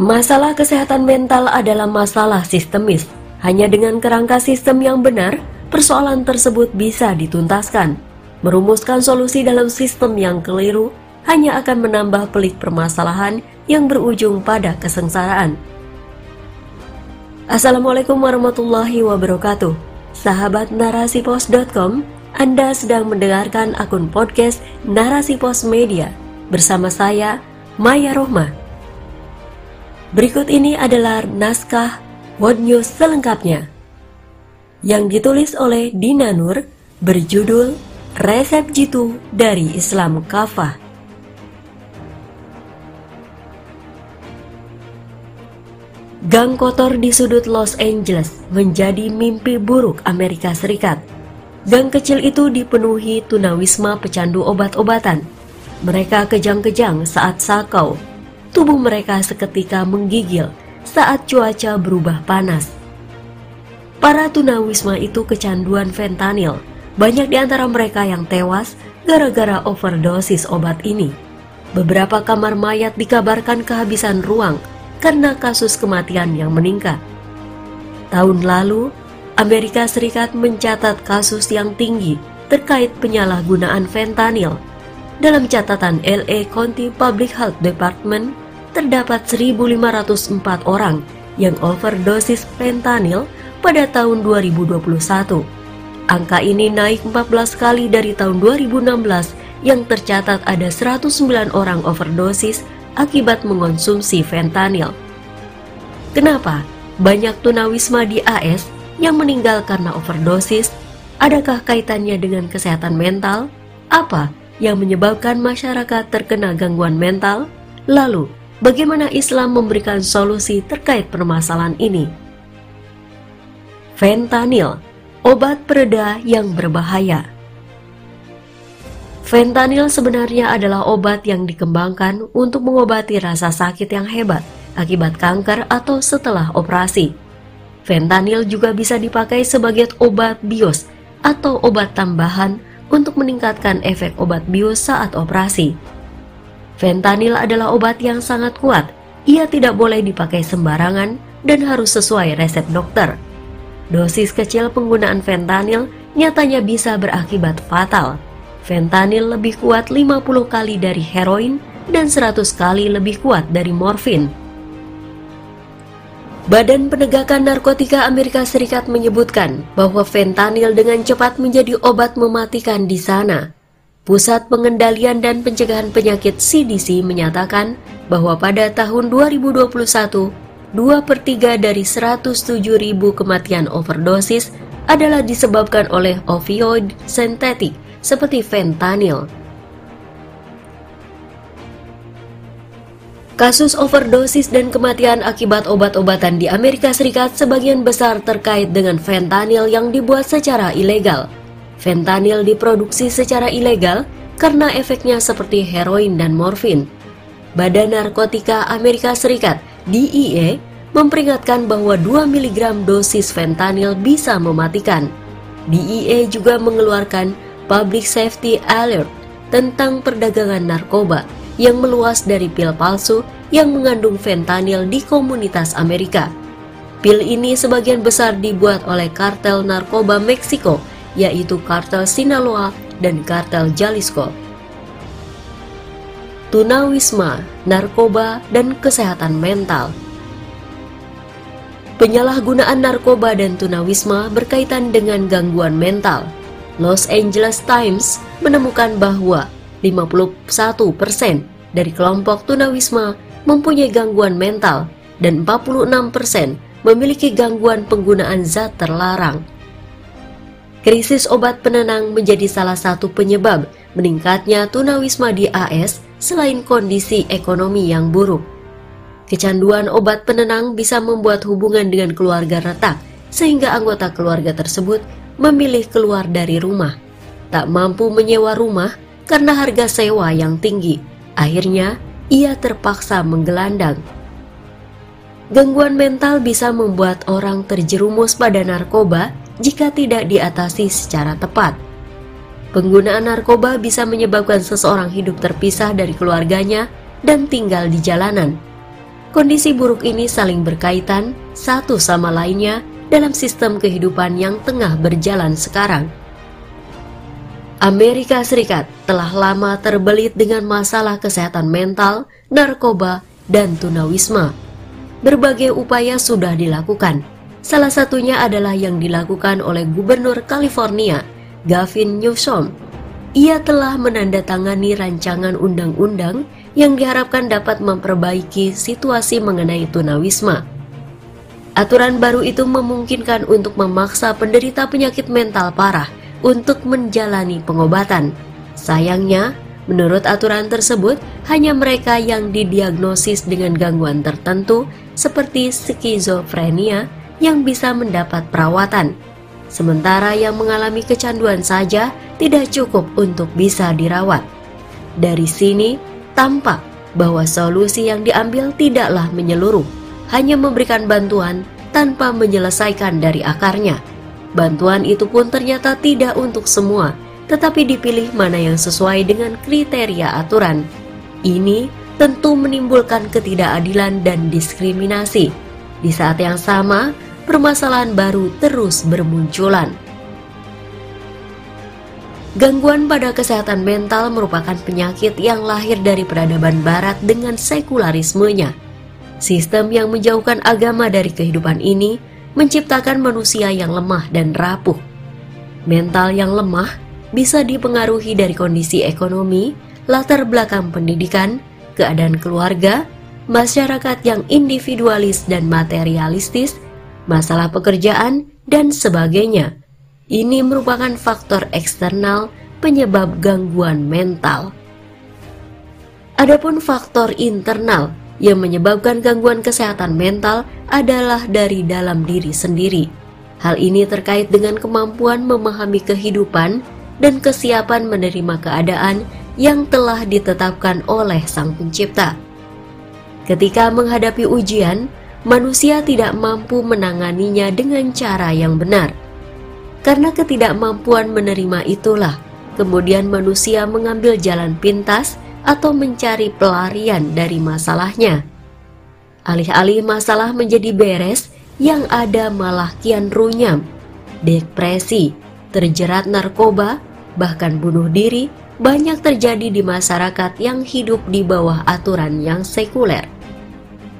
Masalah kesehatan mental adalah masalah sistemis. Hanya dengan kerangka sistem yang benar, persoalan tersebut bisa dituntaskan. Merumuskan solusi dalam sistem yang keliru hanya akan menambah pelik permasalahan yang berujung pada kesengsaraan. Assalamualaikum warahmatullahi wabarakatuh. Sahabat narasipos.com, Anda sedang mendengarkan akun podcast Narasi Pos Media bersama saya, Maya Rohmah. Berikut ini adalah naskah World News selengkapnya yang ditulis oleh Dina Nur berjudul Resep Jitu dari Islam Kafah. Gang kotor di sudut Los Angeles menjadi mimpi buruk Amerika Serikat. Gang kecil itu dipenuhi tunawisma pecandu obat-obatan. Mereka kejang-kejang saat sakau tubuh mereka seketika menggigil saat cuaca berubah panas. Para tunawisma itu kecanduan fentanyl. Banyak di antara mereka yang tewas gara-gara overdosis obat ini. Beberapa kamar mayat dikabarkan kehabisan ruang karena kasus kematian yang meningkat. Tahun lalu, Amerika Serikat mencatat kasus yang tinggi terkait penyalahgunaan fentanyl. Dalam catatan LA County Public Health Department, terdapat 1.504 orang yang overdosis fentanyl pada tahun 2021. Angka ini naik 14 kali dari tahun 2016 yang tercatat ada 109 orang overdosis akibat mengonsumsi fentanyl. Kenapa banyak tunawisma di AS yang meninggal karena overdosis? Adakah kaitannya dengan kesehatan mental? Apa yang menyebabkan masyarakat terkena gangguan mental? Lalu, bagaimana Islam memberikan solusi terkait permasalahan ini. Fentanyl, obat pereda yang berbahaya. Fentanyl sebenarnya adalah obat yang dikembangkan untuk mengobati rasa sakit yang hebat akibat kanker atau setelah operasi. Fentanyl juga bisa dipakai sebagai obat bios atau obat tambahan untuk meningkatkan efek obat bios saat operasi. Fentanyl adalah obat yang sangat kuat. Ia tidak boleh dipakai sembarangan dan harus sesuai resep dokter. Dosis kecil penggunaan fentanyl nyatanya bisa berakibat fatal. Fentanyl lebih kuat 50 kali dari heroin dan 100 kali lebih kuat dari morfin. Badan Penegakan Narkotika Amerika Serikat menyebutkan bahwa fentanyl dengan cepat menjadi obat mematikan di sana. Pusat Pengendalian dan Pencegahan Penyakit CDC menyatakan bahwa pada tahun 2021, 2 per 3 dari 107 ribu kematian overdosis adalah disebabkan oleh opioid sintetik seperti fentanyl. Kasus overdosis dan kematian akibat obat-obatan di Amerika Serikat sebagian besar terkait dengan fentanyl yang dibuat secara ilegal. Fentanyl diproduksi secara ilegal karena efeknya seperti heroin dan morfin. Badan Narkotika Amerika Serikat DEA memperingatkan bahwa 2 mg dosis fentanyl bisa mematikan. DEA juga mengeluarkan Public Safety Alert tentang perdagangan narkoba yang meluas dari pil palsu yang mengandung fentanyl di komunitas Amerika. Pil ini sebagian besar dibuat oleh kartel narkoba Meksiko yaitu kartel Sinaloa dan kartel Jalisco. Tunawisma, narkoba, dan kesehatan mental. Penyalahgunaan narkoba dan tunawisma berkaitan dengan gangguan mental. Los Angeles Times menemukan bahwa 51% dari kelompok tunawisma mempunyai gangguan mental dan 46% memiliki gangguan penggunaan zat terlarang. Krisis obat penenang menjadi salah satu penyebab meningkatnya tunawisma di AS selain kondisi ekonomi yang buruk. Kecanduan obat penenang bisa membuat hubungan dengan keluarga retak, sehingga anggota keluarga tersebut memilih keluar dari rumah. Tak mampu menyewa rumah karena harga sewa yang tinggi. Akhirnya, ia terpaksa menggelandang. Gangguan mental bisa membuat orang terjerumus pada narkoba jika tidak diatasi secara tepat. Penggunaan narkoba bisa menyebabkan seseorang hidup terpisah dari keluarganya dan tinggal di jalanan. Kondisi buruk ini saling berkaitan satu sama lainnya dalam sistem kehidupan yang tengah berjalan sekarang. Amerika Serikat telah lama terbelit dengan masalah kesehatan mental, narkoba, dan tunawisma. Berbagai upaya sudah dilakukan. Salah satunya adalah yang dilakukan oleh Gubernur California, Gavin Newsom. Ia telah menandatangani rancangan undang-undang yang diharapkan dapat memperbaiki situasi mengenai tunawisma. Aturan baru itu memungkinkan untuk memaksa penderita penyakit mental parah untuk menjalani pengobatan. Sayangnya, menurut aturan tersebut, hanya mereka yang didiagnosis dengan gangguan tertentu seperti skizofrenia yang bisa mendapat perawatan. Sementara yang mengalami kecanduan saja tidak cukup untuk bisa dirawat. Dari sini, tampak bahwa solusi yang diambil tidaklah menyeluruh, hanya memberikan bantuan tanpa menyelesaikan dari akarnya. Bantuan itu pun ternyata tidak untuk semua, tetapi dipilih mana yang sesuai dengan kriteria aturan. Ini tentu menimbulkan ketidakadilan dan diskriminasi. Di saat yang sama, permasalahan baru terus bermunculan. Gangguan pada kesehatan mental merupakan penyakit yang lahir dari peradaban barat dengan sekularismenya. Sistem yang menjauhkan agama dari kehidupan ini menciptakan manusia yang lemah dan rapuh. Mental yang lemah bisa dipengaruhi dari kondisi ekonomi, latar belakang pendidikan, keadaan keluarga, masyarakat yang individualis dan materialistis, masalah pekerjaan, dan sebagainya. Ini merupakan faktor eksternal penyebab gangguan mental. Adapun faktor internal yang menyebabkan gangguan kesehatan mental adalah dari dalam diri sendiri. Hal ini terkait dengan kemampuan memahami kehidupan dan kesiapan menerima keadaan yang telah ditetapkan oleh Sang Pencipta. Ketika menghadapi ujian, manusia tidak mampu menanganinya dengan cara yang benar karena ketidakmampuan menerima itulah, kemudian manusia mengambil jalan pintas atau mencari pelarian dari masalahnya. Alih-alih masalah menjadi beres, yang ada malah kian runyam, depresi, terjerat narkoba, bahkan bunuh diri banyak terjadi di masyarakat yang hidup di bawah aturan yang sekuler.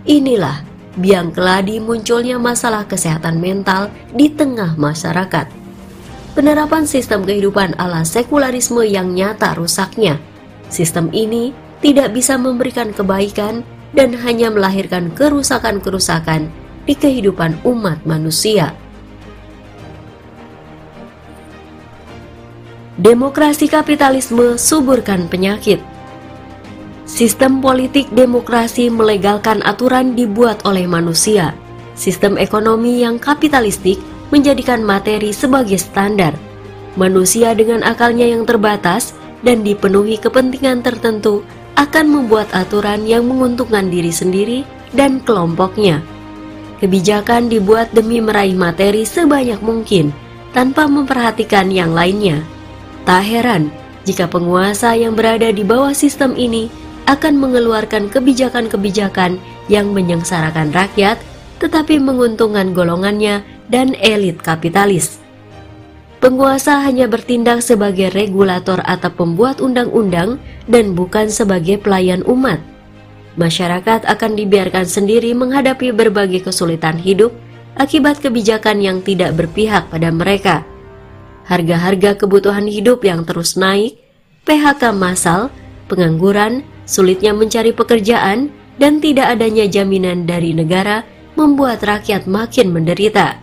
Inilah biang keladi munculnya masalah kesehatan mental di tengah masyarakat penerapan sistem kehidupan ala sekularisme yang nyata rusaknya. Sistem ini tidak bisa memberikan kebaikan dan hanya melahirkan kerusakan-kerusakan di kehidupan umat manusia. Demokrasi kapitalisme suburkan penyakit. Sistem politik demokrasi melegalkan aturan dibuat oleh manusia. Sistem ekonomi yang kapitalistik menjadikan materi sebagai standar. Manusia dengan akalnya yang terbatas dan dipenuhi kepentingan tertentu akan membuat aturan yang menguntungkan diri sendiri dan kelompoknya. Kebijakan dibuat demi meraih materi sebanyak mungkin tanpa memperhatikan yang lainnya. Tak heran jika penguasa yang berada di bawah sistem ini akan mengeluarkan kebijakan-kebijakan yang menyengsarakan rakyat tetapi menguntungkan golongannya dan elit kapitalis. Penguasa hanya bertindak sebagai regulator atau pembuat undang-undang dan bukan sebagai pelayan umat. Masyarakat akan dibiarkan sendiri menghadapi berbagai kesulitan hidup akibat kebijakan yang tidak berpihak pada mereka. Harga-harga kebutuhan hidup yang terus naik, PHK massal, pengangguran, sulitnya mencari pekerjaan, dan tidak adanya jaminan dari negara membuat rakyat makin menderita.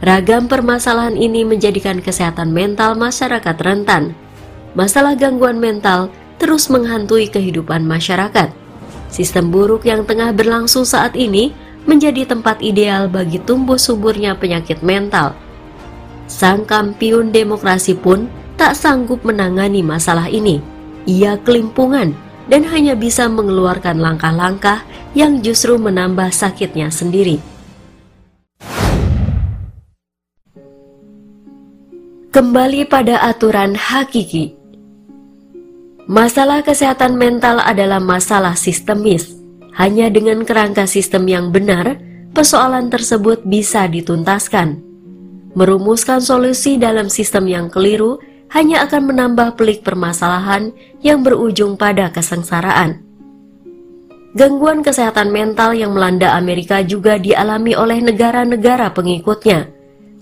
Ragam permasalahan ini menjadikan kesehatan mental masyarakat rentan. Masalah gangguan mental terus menghantui kehidupan masyarakat. Sistem buruk yang tengah berlangsung saat ini menjadi tempat ideal bagi tumbuh suburnya penyakit mental. Sang kampiun demokrasi pun tak sanggup menangani masalah ini. Ia kelimpungan dan hanya bisa mengeluarkan langkah-langkah yang justru menambah sakitnya sendiri. Kembali pada aturan hakiki. Masalah kesehatan mental adalah masalah sistemis Hanya dengan kerangka sistem yang benar, persoalan tersebut bisa dituntaskan. Merumuskan solusi dalam sistem yang keliru hanya akan menambah pelik permasalahan yang berujung pada kesengsaraan. Gangguan kesehatan mental yang melanda Amerika juga dialami oleh negara-negara pengikutnya.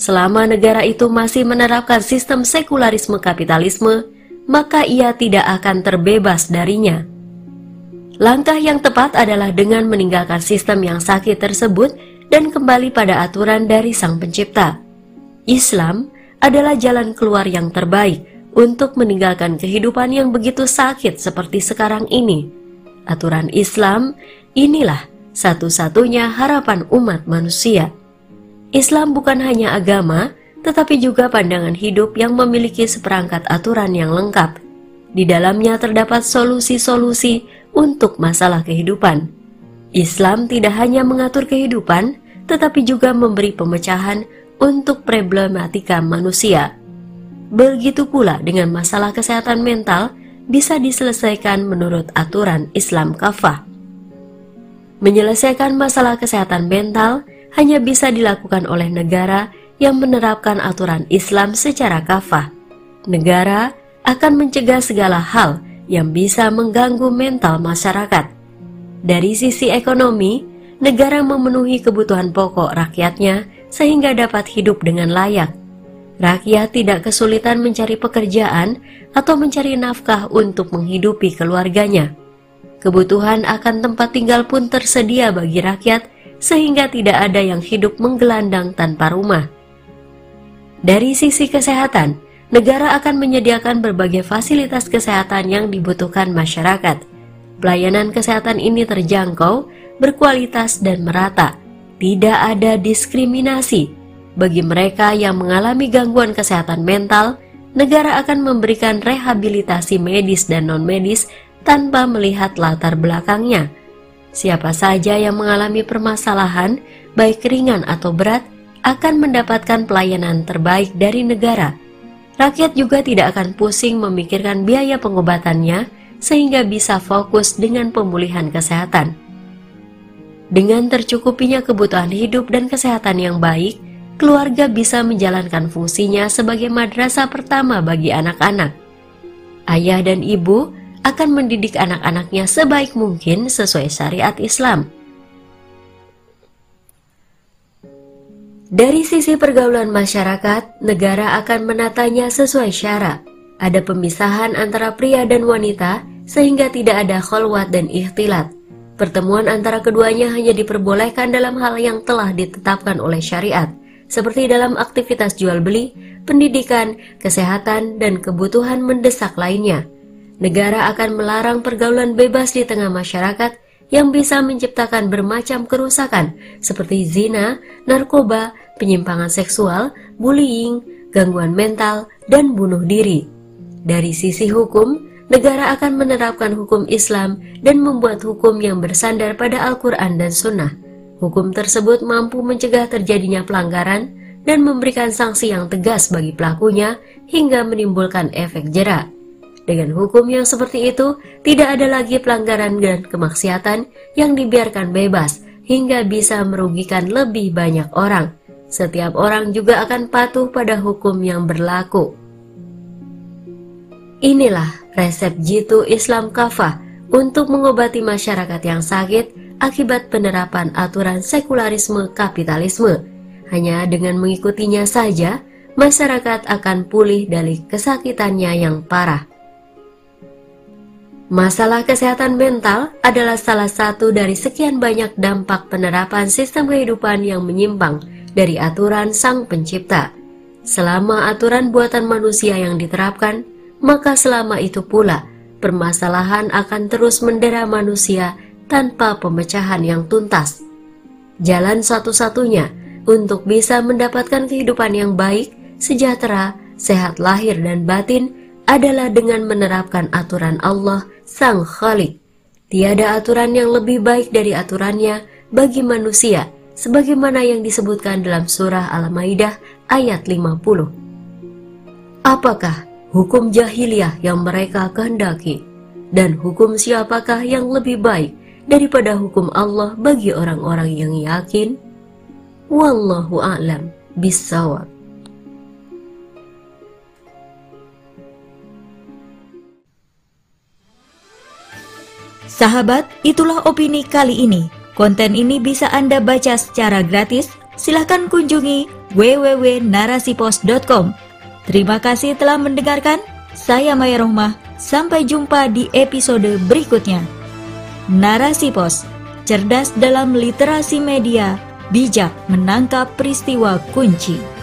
Selama negara itu masih menerapkan sistem sekularisme kapitalisme, maka ia tidak akan terbebas darinya. Langkah yang tepat adalah dengan meninggalkan sistem yang sakit tersebut dan kembali pada aturan dari Sang Pencipta. Islam adalah jalan keluar yang terbaik untuk meninggalkan kehidupan yang begitu sakit seperti sekarang ini. Aturan Islam inilah satu-satunya harapan umat manusia. Islam bukan hanya agama, tetapi juga pandangan hidup yang memiliki seperangkat aturan yang lengkap. Di dalamnya terdapat solusi-solusi untuk masalah kehidupan. Islam tidak hanya mengatur kehidupan, tetapi juga memberi pemecahan untuk problematika manusia. Begitu pula dengan masalah kesehatan mental bisa diselesaikan menurut aturan Islam kafah. Menyelesaikan masalah kesehatan mental hanya bisa dilakukan oleh negara yang menerapkan aturan Islam secara kafah. Negara akan mencegah segala hal yang bisa mengganggu mental masyarakat. Dari sisi ekonomi, negara memenuhi kebutuhan pokok rakyatnya sehingga dapat hidup dengan layak. Rakyat tidak kesulitan mencari pekerjaan atau mencari nafkah untuk menghidupi keluarganya. Kebutuhan akan tempat tinggal pun tersedia bagi rakyat sehingga tidak ada yang hidup menggelandang tanpa rumah. Dari sisi kesehatan, negara akan menyediakan berbagai fasilitas kesehatan yang dibutuhkan masyarakat. Pelayanan kesehatan ini terjangkau, berkualitas, dan merata. Tidak ada diskriminasi. Bagi mereka yang mengalami gangguan kesehatan mental, negara akan memberikan rehabilitasi medis dan non-medis tanpa melihat latar belakangnya. Siapa saja yang mengalami permasalahan, baik ringan atau berat, akan mendapatkan pelayanan terbaik dari negara rakyat juga tidak akan pusing memikirkan biaya pengobatannya sehingga bisa fokus dengan pemulihan kesehatan. Dengan tercukupinya kebutuhan hidup dan kesehatan yang baik, keluarga bisa menjalankan fungsinya sebagai madrasah pertama bagi anak-anak. Ayah dan ibu akan mendidik anak-anaknya sebaik mungkin sesuai syariat Islam. Dari sisi pergaulan masyarakat, negara akan menatanya sesuai syarat. Ada pemisahan antara pria dan wanita sehingga tidak ada kholwat dan ikhtilat. Pertemuan antara keduanya hanya diperbolehkan dalam hal yang telah ditetapkan oleh syariat, seperti dalam aktivitas jual beli, pendidikan, kesehatan, dan kebutuhan mendesak lainnya. Negara akan melarang pergaulan bebas di tengah masyarakat yang bisa menciptakan bermacam kerusakan seperti zina, narkoba, penyimpangan seksual, bullying, gangguan mental, dan bunuh diri. Dari sisi hukum, negara akan menerapkan hukum Islam dan membuat hukum yang bersandar pada Al-Quran dan Sunnah. Hukum tersebut mampu mencegah terjadinya pelanggaran dan memberikan sanksi yang tegas bagi pelakunya hingga menimbulkan efek jerak. Dengan hukum yang seperti itu, tidak ada lagi pelanggaran dan kemaksiatan yang dibiarkan bebas hingga bisa merugikan lebih banyak orang. Setiap orang juga akan patuh pada hukum yang berlaku. Inilah resep jitu Islam kafah untuk mengobati masyarakat yang sakit akibat penerapan aturan sekularisme kapitalisme. Hanya dengan mengikutinya saja, masyarakat akan pulih dari kesakitannya yang parah. Masalah kesehatan mental adalah salah satu dari sekian banyak dampak penerapan sistem kehidupan yang menyimpang dari aturan Sang Pencipta. Selama aturan buatan manusia yang diterapkan, maka selama itu pula permasalahan akan terus mendera manusia tanpa pemecahan yang tuntas. Jalan satu-satunya untuk bisa mendapatkan kehidupan yang baik, sejahtera, sehat lahir dan batin adalah dengan menerapkan aturan Allah Sang Khalik. Tiada aturan yang lebih baik dari aturannya bagi manusia, sebagaimana yang disebutkan dalam surah Al-Maidah ayat 50. Apakah hukum jahiliyah yang mereka kehendaki? Dan hukum siapakah yang lebih baik daripada hukum Allah bagi orang-orang yang yakin. Wallahu a'lam bisawab. Sahabat, itulah opini kali ini. Konten ini bisa Anda baca secara gratis. Silahkan kunjungi www.narasipos.com. Terima kasih telah mendengarkan. Saya Maya Rohmah. Sampai jumpa di episode berikutnya. Narasi Pos, cerdas dalam literasi media, bijak menangkap peristiwa kunci.